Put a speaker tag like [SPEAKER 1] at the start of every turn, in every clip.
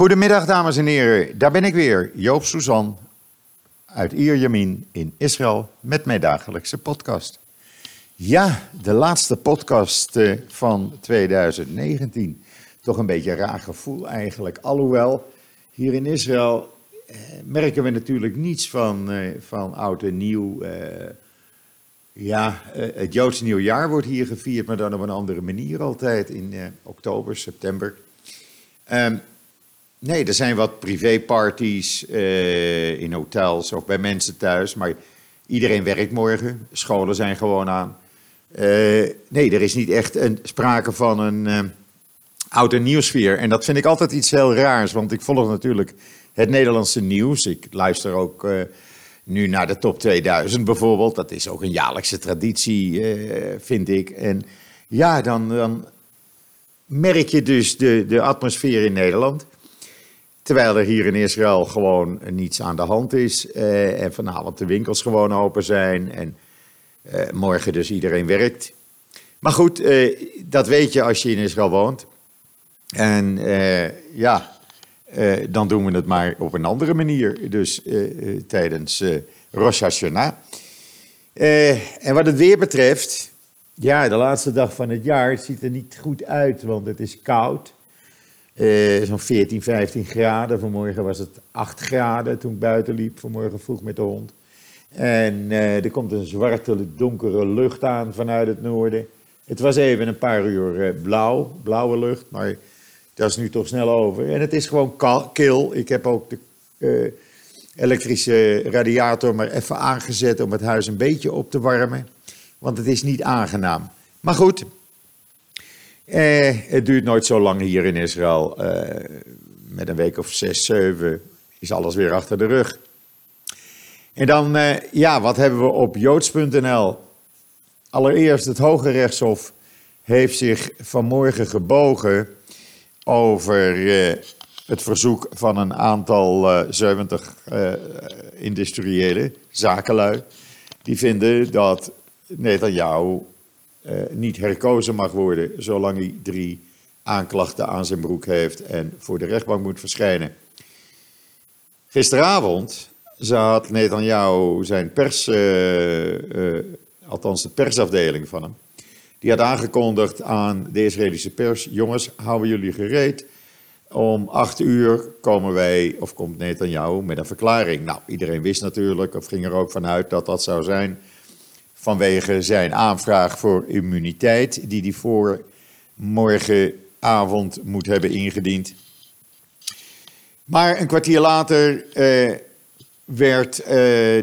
[SPEAKER 1] Goedemiddag, dames en heren. Daar ben ik weer, Joop Suzan uit Ierjamin in Israël met mijn dagelijkse podcast. Ja, de laatste podcast eh, van 2019. Toch een beetje een raar gevoel eigenlijk. Alhoewel, hier in Israël eh, merken we natuurlijk niets van, eh, van oud en nieuw. Ja, het Joodse nieuwjaar wordt hier gevierd, maar dan op een andere manier altijd in oktober, september. Ehm, nee, er zijn wat privéparties eh, in hotels of bij mensen thuis, maar iedereen werkt morgen. Scholen zijn gewoon aan. Eh, nee, er is niet echt een, sprake van een eh, oud en nieuwsfeer. En dat vind ik altijd iets heel raars, want ik volg natuurlijk het Nederlandse nieuws. Ik luister ook eh, nu naar de top 2000 bijvoorbeeld. Dat is ook een jaarlijkse traditie, eh, vind ik. En ja, dan, dan merk je dus de, de atmosfeer in Nederland. Terwijl er hier in Israël gewoon niets aan de hand is. eh, en vanavond de winkels gewoon open zijn. En eh, morgen dus iedereen werkt. Maar goed, eh, dat weet je als je in Israël woont. En ja, dan doen we het maar op een andere manier. Dus tijdens Rosh Hashanah. En wat het weer betreft, ja, de laatste dag van het jaar ziet er niet goed uit, want het is koud. Eh, Zo'n 14, 15 graden. Vanmorgen was het 8 graden toen ik buiten liep, vanmorgen vroeg met de hond. En eh, er komt een zwarte, donkere lucht aan vanuit het noorden. Het was even een paar uur eh, blauw, blauwe lucht, maar dat is nu toch snel over. En het is gewoon kil. Ik heb ook de elektrische radiator maar even aangezet om het huis een beetje op te warmen. Want het is niet aangenaam. Maar goed, eh, het duurt nooit zo lang hier in Israël. Eh, met een week of zes, zeven is alles weer achter de rug. En dan, eh, ja, wat hebben we op joods.nl? Allereerst, het Hoge Rechtshof heeft zich vanmorgen gebogen over eh, het verzoek van een aantal eh 70 eh, industriële zakenlui. Die vinden dat Netanyahu eh, niet herkozen mag worden zolang hij drie aanklachten aan zijn broek heeft en voor de rechtbank moet verschijnen. Gisteravond zat Netanyahu zijn pers, eh, eh, althans de persafdeling van hem, die had aangekondigd aan de Israëlische pers: jongens, houden jullie gereed. Om acht uur komen wij, of komt Netanyahu met een verklaring. Nou, iedereen wist natuurlijk, of ging er ook vanuit dat dat zou zijn vanwege zijn aanvraag voor immuniteit, die hij voor morgenavond moet hebben ingediend. Maar een kwartier later eh, werd eh,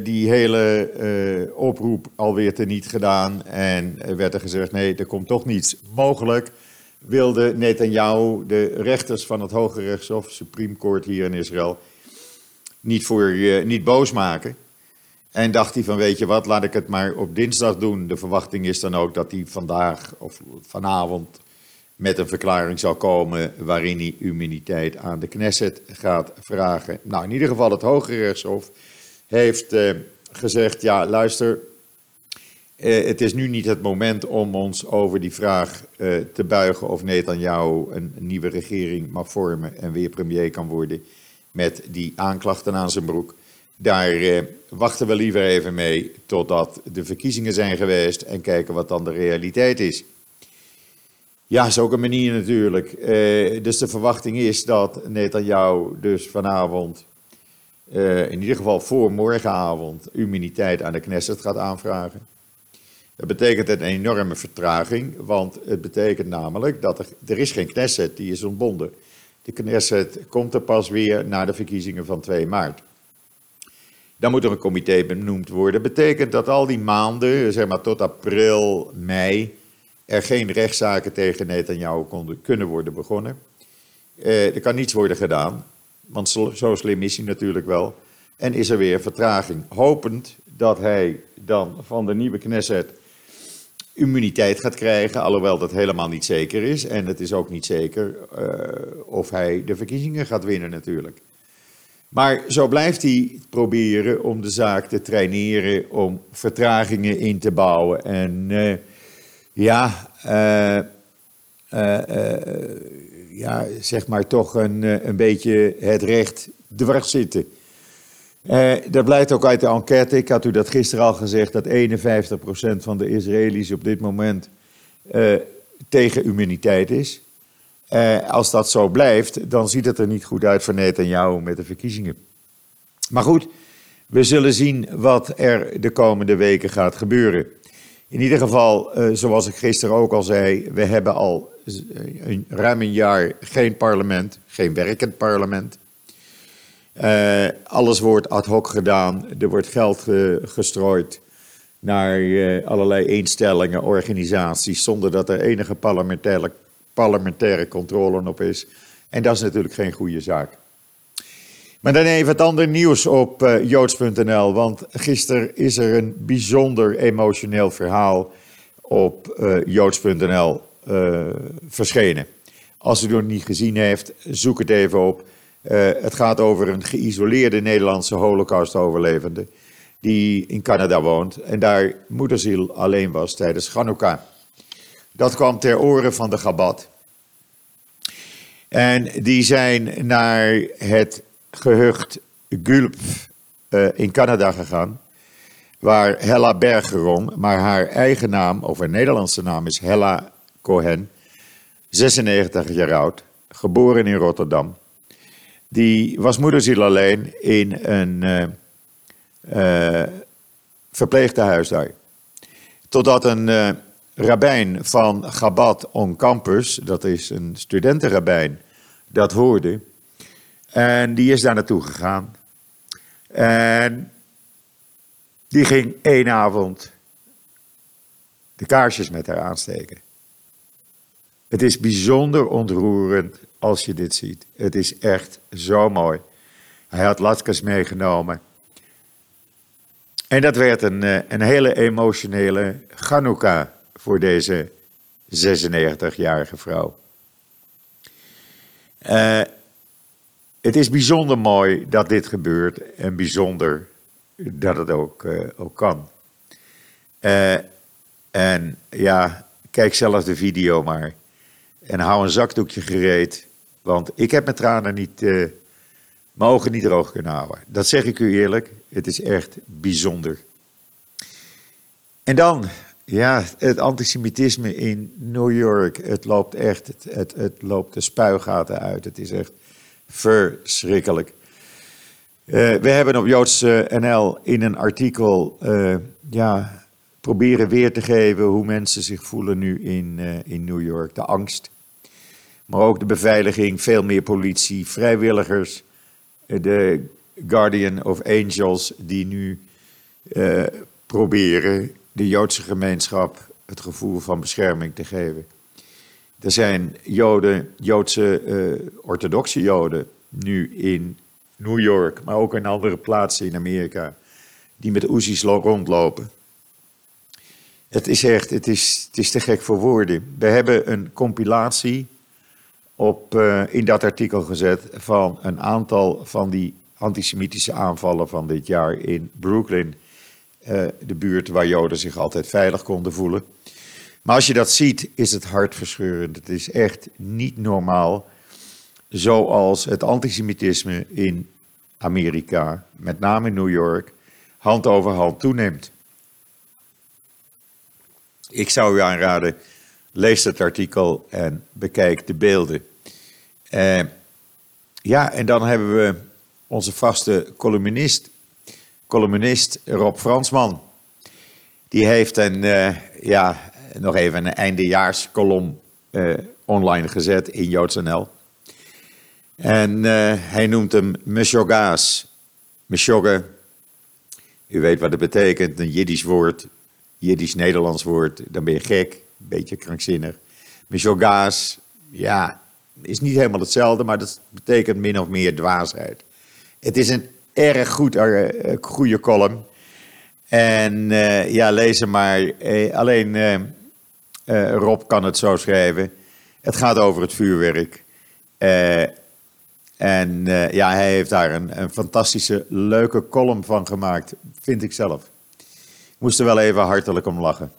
[SPEAKER 1] die hele eh, oproep alweer teniet gedaan en er werd er gezegd, nee, er komt toch niets. Mogelijk wilde Netanyahu de rechters van het Hoge Rechtshof, Supreme Court hier in Israël, niet, voor, niet boos maken. En dacht hij van, weet je wat, laat ik het maar op dinsdag doen. De verwachting is dan ook dat hij vandaag of vanavond met een verklaring zal komen waarin hij immuniteit aan de Knesset gaat vragen. Nou, in ieder geval het Hoge Rechtshof heeft eh, gezegd, ja, luister, eh, het is nu niet het moment om ons over die vraag eh, te buigen of Netanyahu een nieuwe regering mag vormen en weer premier kan worden met die aanklachten aan zijn broek. Daar eh, wachten we liever even mee totdat de verkiezingen zijn geweest en kijken wat dan de realiteit is. Ja, is ook een manier natuurlijk. Eh, dus de verwachting is dat Netanyahu dus vanavond, eh, in ieder geval voor morgenavond, immuniteit aan de Knesset gaat aanvragen. Dat betekent een enorme vertraging, want het betekent namelijk dat er, er is geen Knesset, die is ontbonden. De Knesset komt er pas weer na de verkiezingen van 2 maart. Dan moet er een comité benoemd worden. Betekent dat al die maanden, zeg maar tot april, mei, er geen rechtszaken tegen Netanyahu konden, kunnen worden begonnen. Eh, er kan niets worden gedaan, want zo, zo slim is hij natuurlijk wel. En is er weer vertraging. Hopend dat hij dan van de nieuwe Knesset immuniteit gaat krijgen, alhoewel dat helemaal niet zeker is. En het is ook niet zeker eh, of hij de verkiezingen gaat winnen natuurlijk. Maar zo blijft hij proberen om de zaak te traineren, om vertragingen in te bouwen. En eh, ja, eh, eh, ja, zeg maar toch een, een beetje het recht dwars zitten. Dat blijkt ook uit de enquête. Ik had u dat gisteren al gezegd, dat 51% van de Israëli's op dit moment tegen immuniteit is. Uh, als dat zo blijft, dan ziet het er niet goed uit voor Netanyahu met de verkiezingen. Maar goed, we zullen zien wat er de komende weken gaat gebeuren. In ieder geval, zoals ik gisteren ook al zei, we hebben al een, ruim een jaar geen parlement, geen werkend parlement. Alles wordt ad hoc gedaan. Er wordt geld gestrooid naar allerlei instellingen, organisaties, zonder dat er enige parlementaire, parlementaire controle op is. En dat is natuurlijk geen goede zaak. Maar dan even het andere nieuws op joods.nl, want gisteren is er een bijzonder emotioneel verhaal op joods.nl verschenen. Als u het nog niet gezien heeft, zoek het even op. Het gaat over een geïsoleerde Nederlandse Holocaust-overlevende die in Canada woont en daar moederziel alleen was tijdens Hanukkah. Dat kwam ter oren van de Gabat. En die zijn naar het gehucht Gulp uh, in Canada gegaan, waar Hella Bergeron, maar haar eigen naam, of haar Nederlandse naam is Hella Cohen, 96 jaar oud, geboren in Rotterdam die was moederziel alleen in een uh, uh, verpleegtehuis daar. Totdat een rabbijn van Chabad on campus, dat is een studentenrabbijn, dat hoorde. En die is daar naartoe gegaan. En die ging één avond de kaarsjes met haar aansteken. Het is bijzonder ontroerend als je dit ziet. Het is echt zo mooi. Hij had latkes meegenomen. En dat werd een, eh, een hele emotionele Chanukka voor deze 96-jarige vrouw. Uh, het is bijzonder mooi dat dit gebeurt en bijzonder dat het ook, uh, ook kan. Uh, en ja, kijk zelf de video maar. En hou een zakdoekje gereed. Want ik heb mijn tranen niet, mijn ogen niet droog kunnen houden. Dat zeg ik u eerlijk. Het is echt bijzonder. En dan, ja, het antisemitisme in New York. Het loopt echt, het, het, het loopt de spuigaten uit. Het is echt verschrikkelijk. Uh, we hebben op Joods NL in een artikel uh, ja, proberen weer te geven hoe mensen zich voelen nu in, uh, in New York. De angst, maar ook de beveiliging, veel meer politie, vrijwilligers, eh, de Guardian of Angels die nu proberen de Joodse gemeenschap het gevoel van bescherming te geven. Er zijn Joden, Joodse uh, orthodoxe Joden nu in New York, maar ook in andere plaatsen in Amerika, die met Oezies rondlopen. Het is echt, het is, het is te gek voor woorden. We hebben een compilatie op, uh, in dat artikel gezet van een aantal van die antisemitische aanvallen van dit jaar in Brooklyn. Uh, de buurt waar Joden zich altijd veilig konden voelen. Maar als je dat ziet, is het hartverscheurend. Het is echt niet normaal. Zoals het antisemitisme in Amerika, met name in New York, hand over hand toeneemt. Ik zou u aanraden Lees het artikel en bekijk de beelden. Uh, ja, en dan hebben we onze vaste columnist, columnist Rob Fransman. Die heeft een, uh, ja, nog even een eindejaarskolom uh, online gezet in JoodsNL. En hij noemt hem Meshogaas. Meshogge, u weet wat het betekent, een Jiddisch woord, Jiddisch-Nederlands woord, dan ben je gek beetje krankzinnig. Mishogaas, ja, is niet helemaal hetzelfde, maar dat betekent min of meer dwaasheid. Het is een erg goed, uh, goede column. En uh, ja, lees hem maar. Alleen Rob kan het zo schrijven. Het gaat over het vuurwerk. en ja, hij heeft daar een, een fantastische, leuke column van gemaakt, vind ik zelf. Moest er wel even hartelijk om lachen.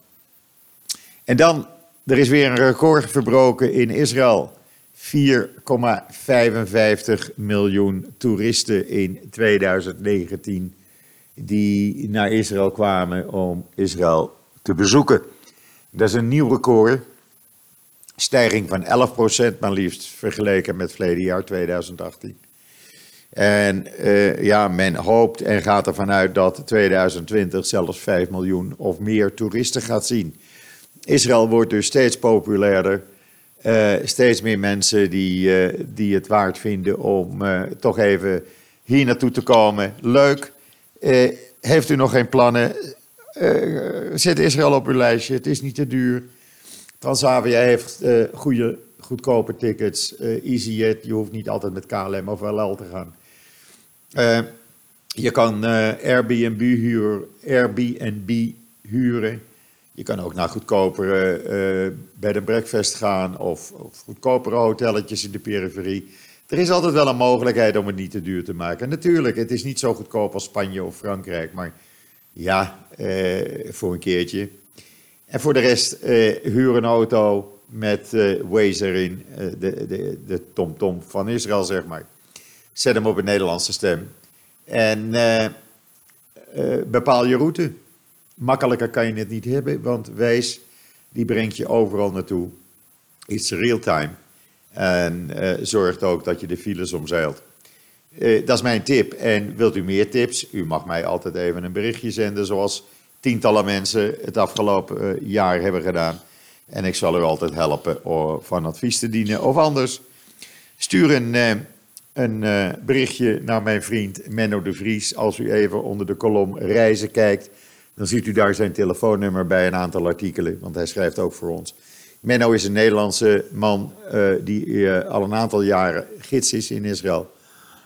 [SPEAKER 1] En dan, er is weer een record verbroken in Israël. 4,55 miljoen toeristen in 2019 die naar Israël kwamen om Israël te bezoeken. Dat is een nieuw record. Stijging van 11% maar liefst vergeleken met verleden jaar 2018. En uh, ja, men hoopt en gaat ervan uit dat 2020 zelfs 5 miljoen of meer toeristen gaat zien. Israël wordt dus steeds populairder. Uh, steeds meer mensen die, uh, die het waard vinden om toch even hier naartoe te komen. Leuk. heeft u nog geen plannen? zet Israël op uw lijstje. Het is niet te duur. Transavia heeft goede, goedkope tickets. EasyJet, je hoeft niet altijd met KLM of LL te gaan. Je kan Airbnb, huur, Airbnb huren. Je kan ook naar goedkopere uh, bed and breakfast gaan of, goedkopere hotelletjes in de periferie. Er is altijd wel een mogelijkheid om het niet te duur te maken. natuurlijk, het is niet zo goedkoop als Spanje of Frankrijk, maar ja, voor een keertje. En voor de rest, huur een auto met Waze erin, de, TomTom van Israël, zeg maar. Zet hem op een Nederlandse stem. En uh, uh, bepaal je route. Makkelijker kan je het niet hebben, want Wijs die brengt je overal naartoe. It's real time. En uh, zorgt ook dat je de files omzeilt. dat is mijn tip. En wilt u meer tips? U mag mij altijd even een berichtje zenden, zoals tientallen mensen het afgelopen jaar hebben gedaan. En ik zal u altijd helpen van advies te dienen. Of anders, stuur een een berichtje naar mijn vriend Menno de Vries. Als u even onder de kolom reizen kijkt, dan ziet u daar zijn telefoonnummer bij een aantal artikelen, want hij schrijft ook voor ons. Menno is een Nederlandse man uh, die uh, al een aantal jaren gids is in Israël.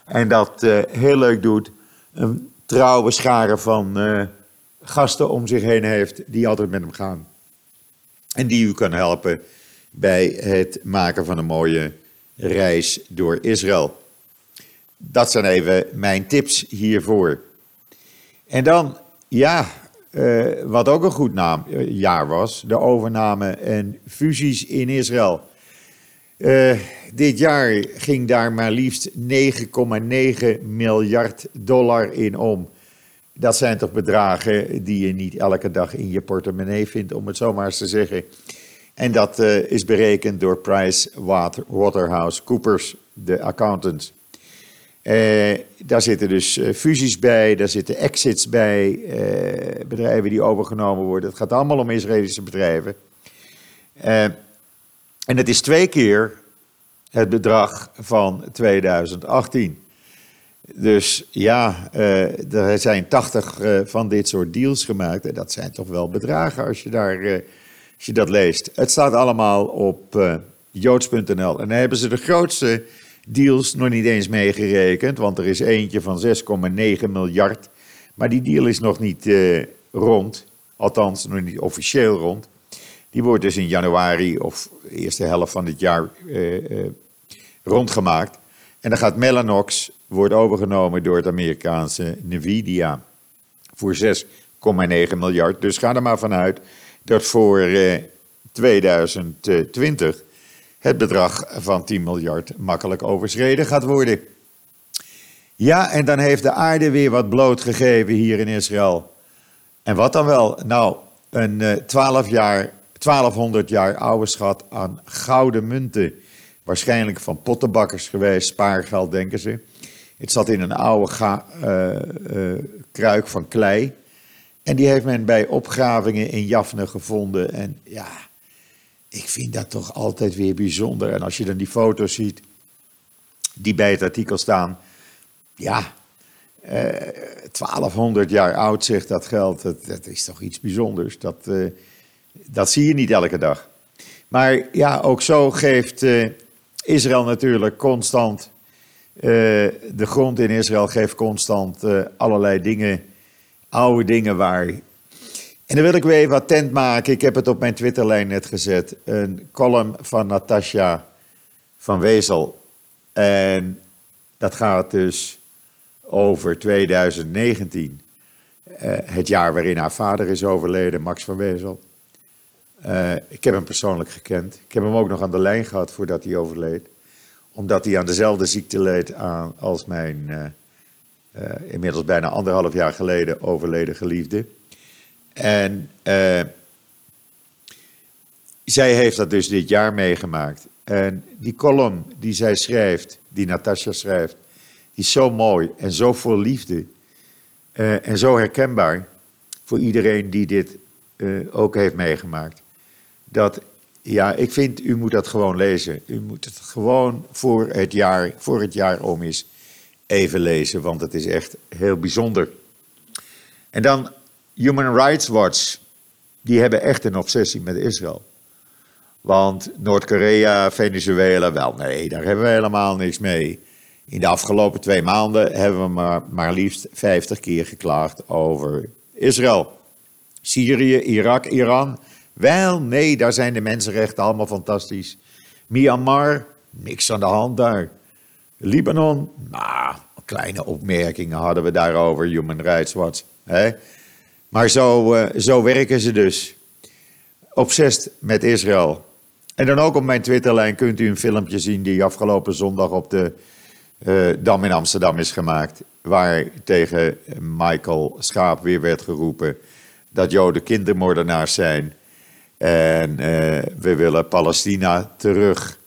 [SPEAKER 1] En dat heel leuk doet. Een trouwe schare van gasten om zich heen heeft die altijd met hem gaan. En die u kan helpen bij het maken van een mooie reis door Israël. Dat zijn even mijn tips hiervoor. En dan, ja, uh, wat ook een goed uh, jaar was, de overname en fusies in Israël. Uh, dit jaar ging daar maar liefst 9,9 miljard dollar in om. Dat zijn toch bedragen die je niet elke dag in je portemonnee vindt, om het zo maar eens te zeggen. En dat is berekend door Price Waterhouse Coopers, de accountants. Uh, daar zitten dus uh, fusies bij, daar zitten exits bij, uh, bedrijven die overgenomen worden. Het gaat allemaal om Israëlische bedrijven. en het is twee keer het bedrag van 2018. Dus ja, er zijn 80 van dit soort deals gemaakt. En dat zijn toch wel bedragen als je, daar, als je dat leest. Het staat allemaal op joods.nl. En dan hebben ze de grootste deals nog niet eens meegerekend, want er is eentje van 6,9 miljard. Maar die deal is nog niet uh, rond, althans nog niet officieel rond. Die wordt dus in januari of eerste helft van dit jaar uh, uh, rondgemaakt. En dan gaat Mellanox, wordt overgenomen door het Amerikaanse Nvidia voor 6,9 miljard. Dus ga er maar vanuit dat voor 2020 het bedrag van 10 miljard makkelijk overschreden gaat worden. Ja, en dan heeft de aarde weer wat blootgegeven hier in Israël. En wat dan wel? Nou, een 12 eh, jaar, 1200 jaar oude schat aan gouden munten. Waarschijnlijk van pottenbakkers geweest, spaargeld denken ze. Het zat in een oude ga, uh, uh, kruik van klei. En die heeft men bij opgravingen in Jafne gevonden. En ja, ik vind dat toch altijd weer bijzonder. En als je dan die foto's ziet die bij het artikel staan, ja, eh, 1200 jaar oud zegt dat geld, dat, is toch iets bijzonders. Dat, eh, dat zie je niet elke dag. Maar ja, ook zo geeft eh, Israël natuurlijk constant, eh, de grond in Israël geeft constant eh, allerlei dingen, oude dingen waar en dan wil ik weer even attent maken. Ik heb het op mijn Twitterlijn net gezet. Een column van Natasja van Wezel. En dat gaat dus over 2019. Uh, eh, het jaar waarin haar vader is overleden, Max van Wezel. Uh, ik heb hem persoonlijk gekend. Ik heb hem ook nog aan de lijn gehad voordat hij overleed. omdat hij aan dezelfde ziekte leed aan, als mijn uh, inmiddels bijna anderhalf jaar geleden overleden geliefde. En uh, zij heeft dat dus dit jaar meegemaakt. En die column die zij schrijft, die Natasja schrijft, die is zo mooi en zo vol liefde. en zo herkenbaar voor iedereen die dit ook heeft meegemaakt. Dat ja, ik vind, u moet dat gewoon lezen. U moet het gewoon voor het jaar, voor het jaar om is even lezen, want het is echt heel bijzonder. En dan Human Rights Watch. Die hebben echt een obsessie met Israël. Want Noord-Korea, Venezuela, wel nee, daar hebben we helemaal niks mee. In de afgelopen twee maanden hebben we maar, maar liefst 50 keer geklaagd over Israël. Syrië, Irak, Iran wel, nee, daar zijn de mensenrechten allemaal fantastisch. Myanmar, niks aan de hand daar. Libanon, nou, kleine opmerkingen hadden we daarover, Human Rights Watch. Hè? Maar zo, uh, zo werken ze dus. Obsessed met Israël. En dan ook op mijn Twitterlijn kunt u een filmpje zien die afgelopen zondag op de uh, Dam in Amsterdam is gemaakt. Waar tegen Michael Schaap weer werd geroepen dat Joden kindermoordenaars zijn. En uh, we willen Palestina terug.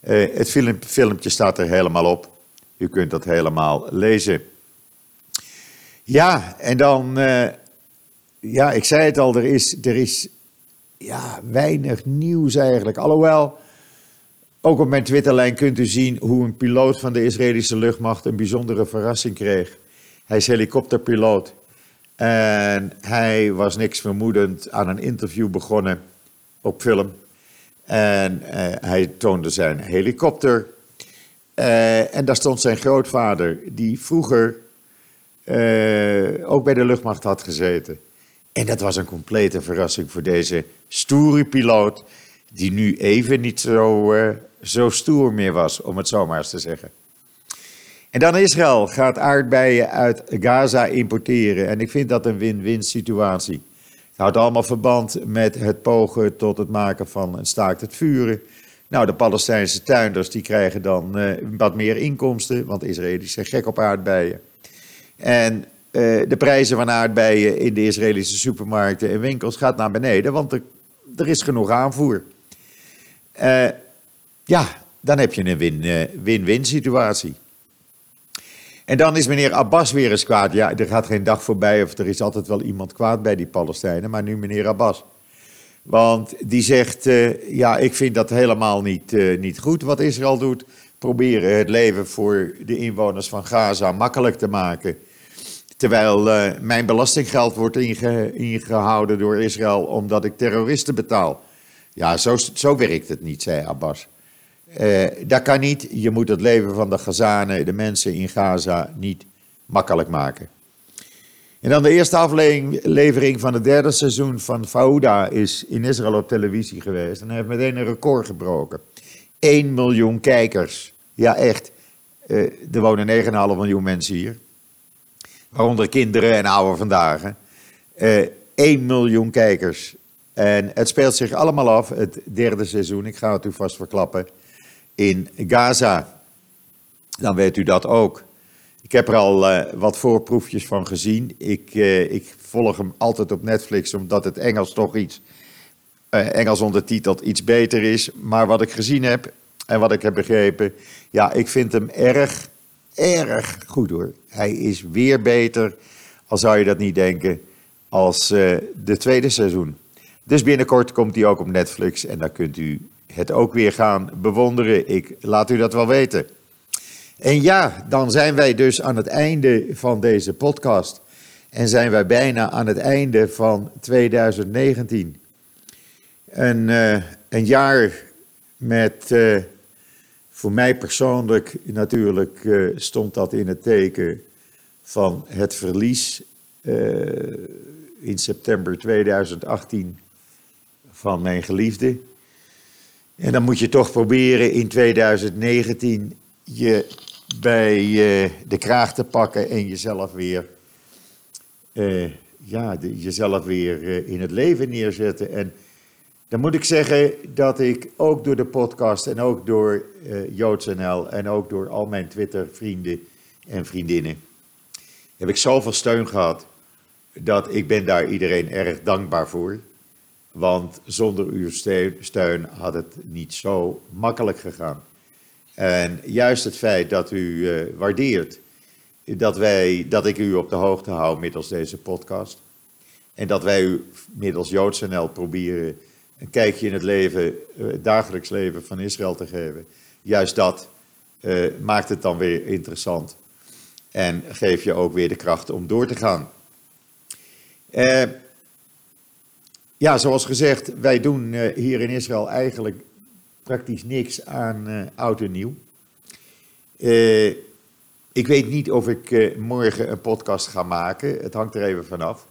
[SPEAKER 1] Het film, filmpje staat er helemaal op. U kunt dat helemaal lezen. Ja, en dan, ja, ik zei het al, er is, er is ja, weinig nieuws eigenlijk. Alhoewel, ook op mijn Twitterlijn kunt u zien hoe een piloot van de Israëlische luchtmacht een bijzondere verrassing kreeg. Hij is helikopterpiloot. En hij was niks vermoedend aan een interview begonnen op film. En uh, hij toonde zijn helikopter. Uh, en daar stond zijn grootvader, die vroeger uh, ook bij de luchtmacht had gezeten. En dat was een complete verrassing voor deze stoere piloot, die nu even niet zo, zo stoer meer was, om het zo maar eens te zeggen. En dan Israël gaat aardbeien uit Gaza importeren. En ik vind dat een win-win situatie. Het houdt allemaal verband met het pogen tot het maken van een staakt het vuren. Nou, de Palestijnse tuinders die krijgen dan uh, wat meer inkomsten, want Israëli's zijn gek op aardbeien. En de prijzen van aardbeien in de Israëlische supermarkten en winkels gaat naar beneden, want er, is genoeg aanvoer. Uh, ja, dan heb je een win-win situatie. En dan is meneer Abbas weer eens kwaad. Ja, er gaat geen dag voorbij of er is altijd wel iemand kwaad bij die Palestijnen, maar nu meneer Abbas. Want die zegt, ja, ik vind dat helemaal niet, niet goed wat Israël doet. Proberen het leven voor de inwoners van Gaza makkelijk te maken. Terwijl uh, mijn belastinggeld wordt inge ingehouden door Israël omdat ik terroristen betaal. Ja, zo, zo werkt het niet, zei Abbas. Uh, dat kan niet. Je moet het leven van de Gazanen, de mensen in Gaza, niet makkelijk maken. En dan de eerste aflevering van het derde seizoen van Fauda is in Israël op televisie geweest. En hij heeft meteen een record gebroken. 1 miljoen kijkers. Ja, echt. Uh, er wonen 9,5 miljoen mensen hier. Waaronder kinderen en ouderen vandaag. Uh, eh, 1 miljoen kijkers. En het speelt zich allemaal af, het derde seizoen. Ik ga het u vast verklappen in Gaza. Dan weet u dat ook. Ik heb er al uh, wat voorproefjes van gezien. Ik, uh, ik, volg hem altijd op Netflix, omdat het Engels toch iets, Engels ondertiteld, iets beter is. Maar wat ik gezien heb en wat ik heb begrepen, ja, ik vind hem erg, erg goed hoor. Hij is weer beter, al zou je dat niet denken, als de tweede seizoen. Dus binnenkort komt hij ook op Netflix en dan kunt u het ook weer gaan bewonderen. Ik laat u dat wel weten. En ja, dan zijn wij dus aan het einde van deze podcast. En zijn wij bijna aan het einde van 2019. Een, uh, een jaar met, uh, voor mij persoonlijk natuurlijk, uh, stond dat in het teken van het verlies in september 2018 van mijn geliefde. En dan moet je toch proberen in 2019 je bij uh, de kraag te pakken en jezelf weer, ja, jezelf weer in het leven neerzetten. En Dan moet ik zeggen dat ik ook door de podcast en ook door uh, JoodsNL en ook door al mijn Twitter-vrienden en vriendinnen heb ik zoveel steun gehad dat ik ben daar iedereen erg dankbaar voor. Want zonder uw steun had het niet zo makkelijk gegaan. En juist het feit dat u uh, waardeert dat, wij, dat ik u op de hoogte hou middels deze podcast. En dat wij u middels JoodsNL proberen een kijkje in het leven, eh, dagelijks leven van Israël te geven. Juist dat uh, maakt het dan weer interessant. En geeft je ook weer de kracht om door te gaan. Uh, ja, zoals gezegd, wij doen hier in Israël eigenlijk praktisch niks aan oud en nieuw. ik weet niet of ik morgen een podcast ga maken. Het hangt er even vanaf.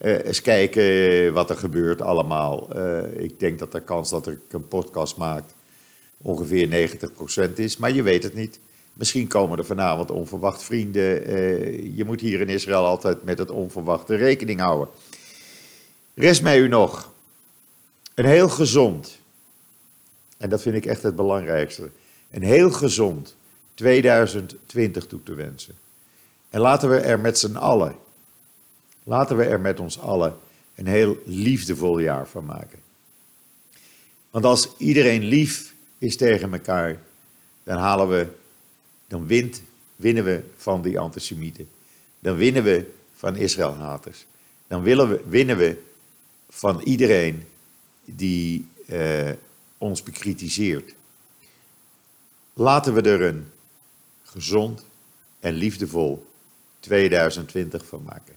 [SPEAKER 1] Uh, eens kijken wat er gebeurt allemaal. Uh, ik denk dat de kans dat ik een podcast maak ongeveer 90% is, maar je weet het niet. Misschien komen er vanavond onverwacht vrienden. Je moet hier in Israël altijd met het onverwachte rekening houden. Rest mij u nog een heel gezond, en dat vind ik echt het belangrijkste, een heel gezond 2020 toe te wensen. En laten we er met z'n allen Laten we er met ons allen een heel liefdevol jaar van maken. Want als iedereen lief is tegen elkaar, dan halen we, dan wint, winnen we van die antisemieten. Dan winnen we van Israëlhaters. Dan willen we, winnen we van iedereen die eh, ons bekritiseert. Laten we er een gezond en liefdevol 2020 van maken.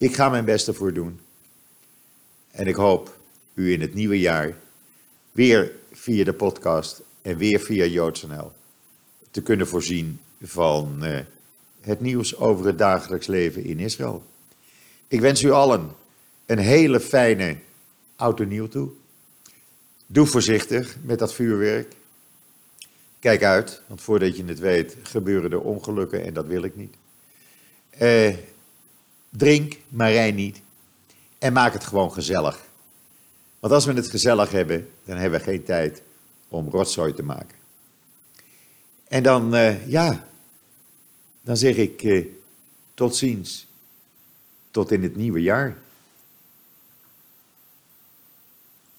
[SPEAKER 1] Ik ga mijn best ervoor doen. En ik hoop u in het nieuwe jaar weer via de podcast en weer via JoodsNL te kunnen voorzien van uh, het nieuws over het dagelijks leven in Israël. Ik wens u allen een hele fijne oud nieuw toe. Doe voorzichtig met dat vuurwerk. Kijk uit, want voordat je het weet gebeuren er ongelukken en dat wil ik niet. Uh, Drink, maar rij niet. En maak het gewoon gezellig. Want als we het gezellig hebben, dan hebben we geen tijd om rotzooi te maken. En dan, uh, ja, dan zeg ik uh, tot ziens. Tot in het nieuwe jaar.